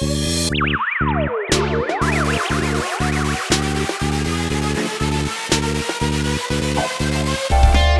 Thank you.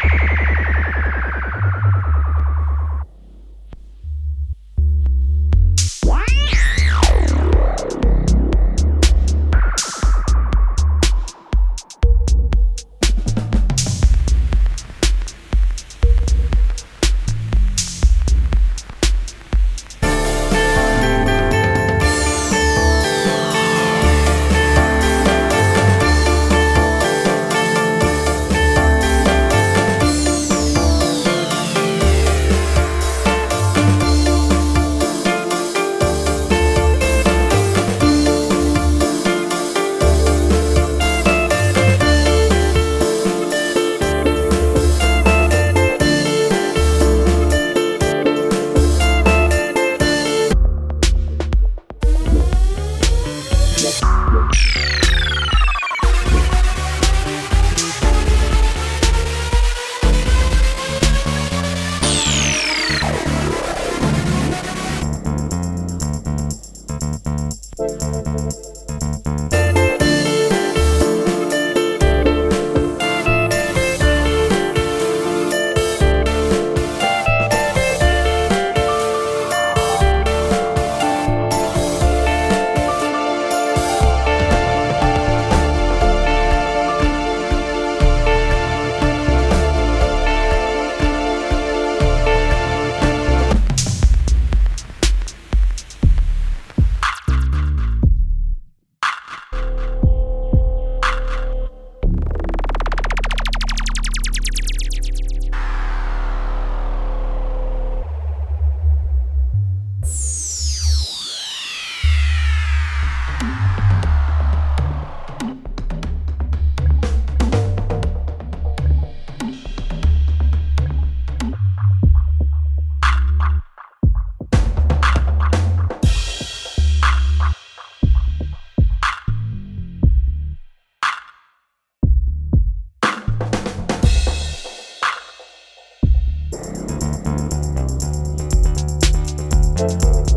Música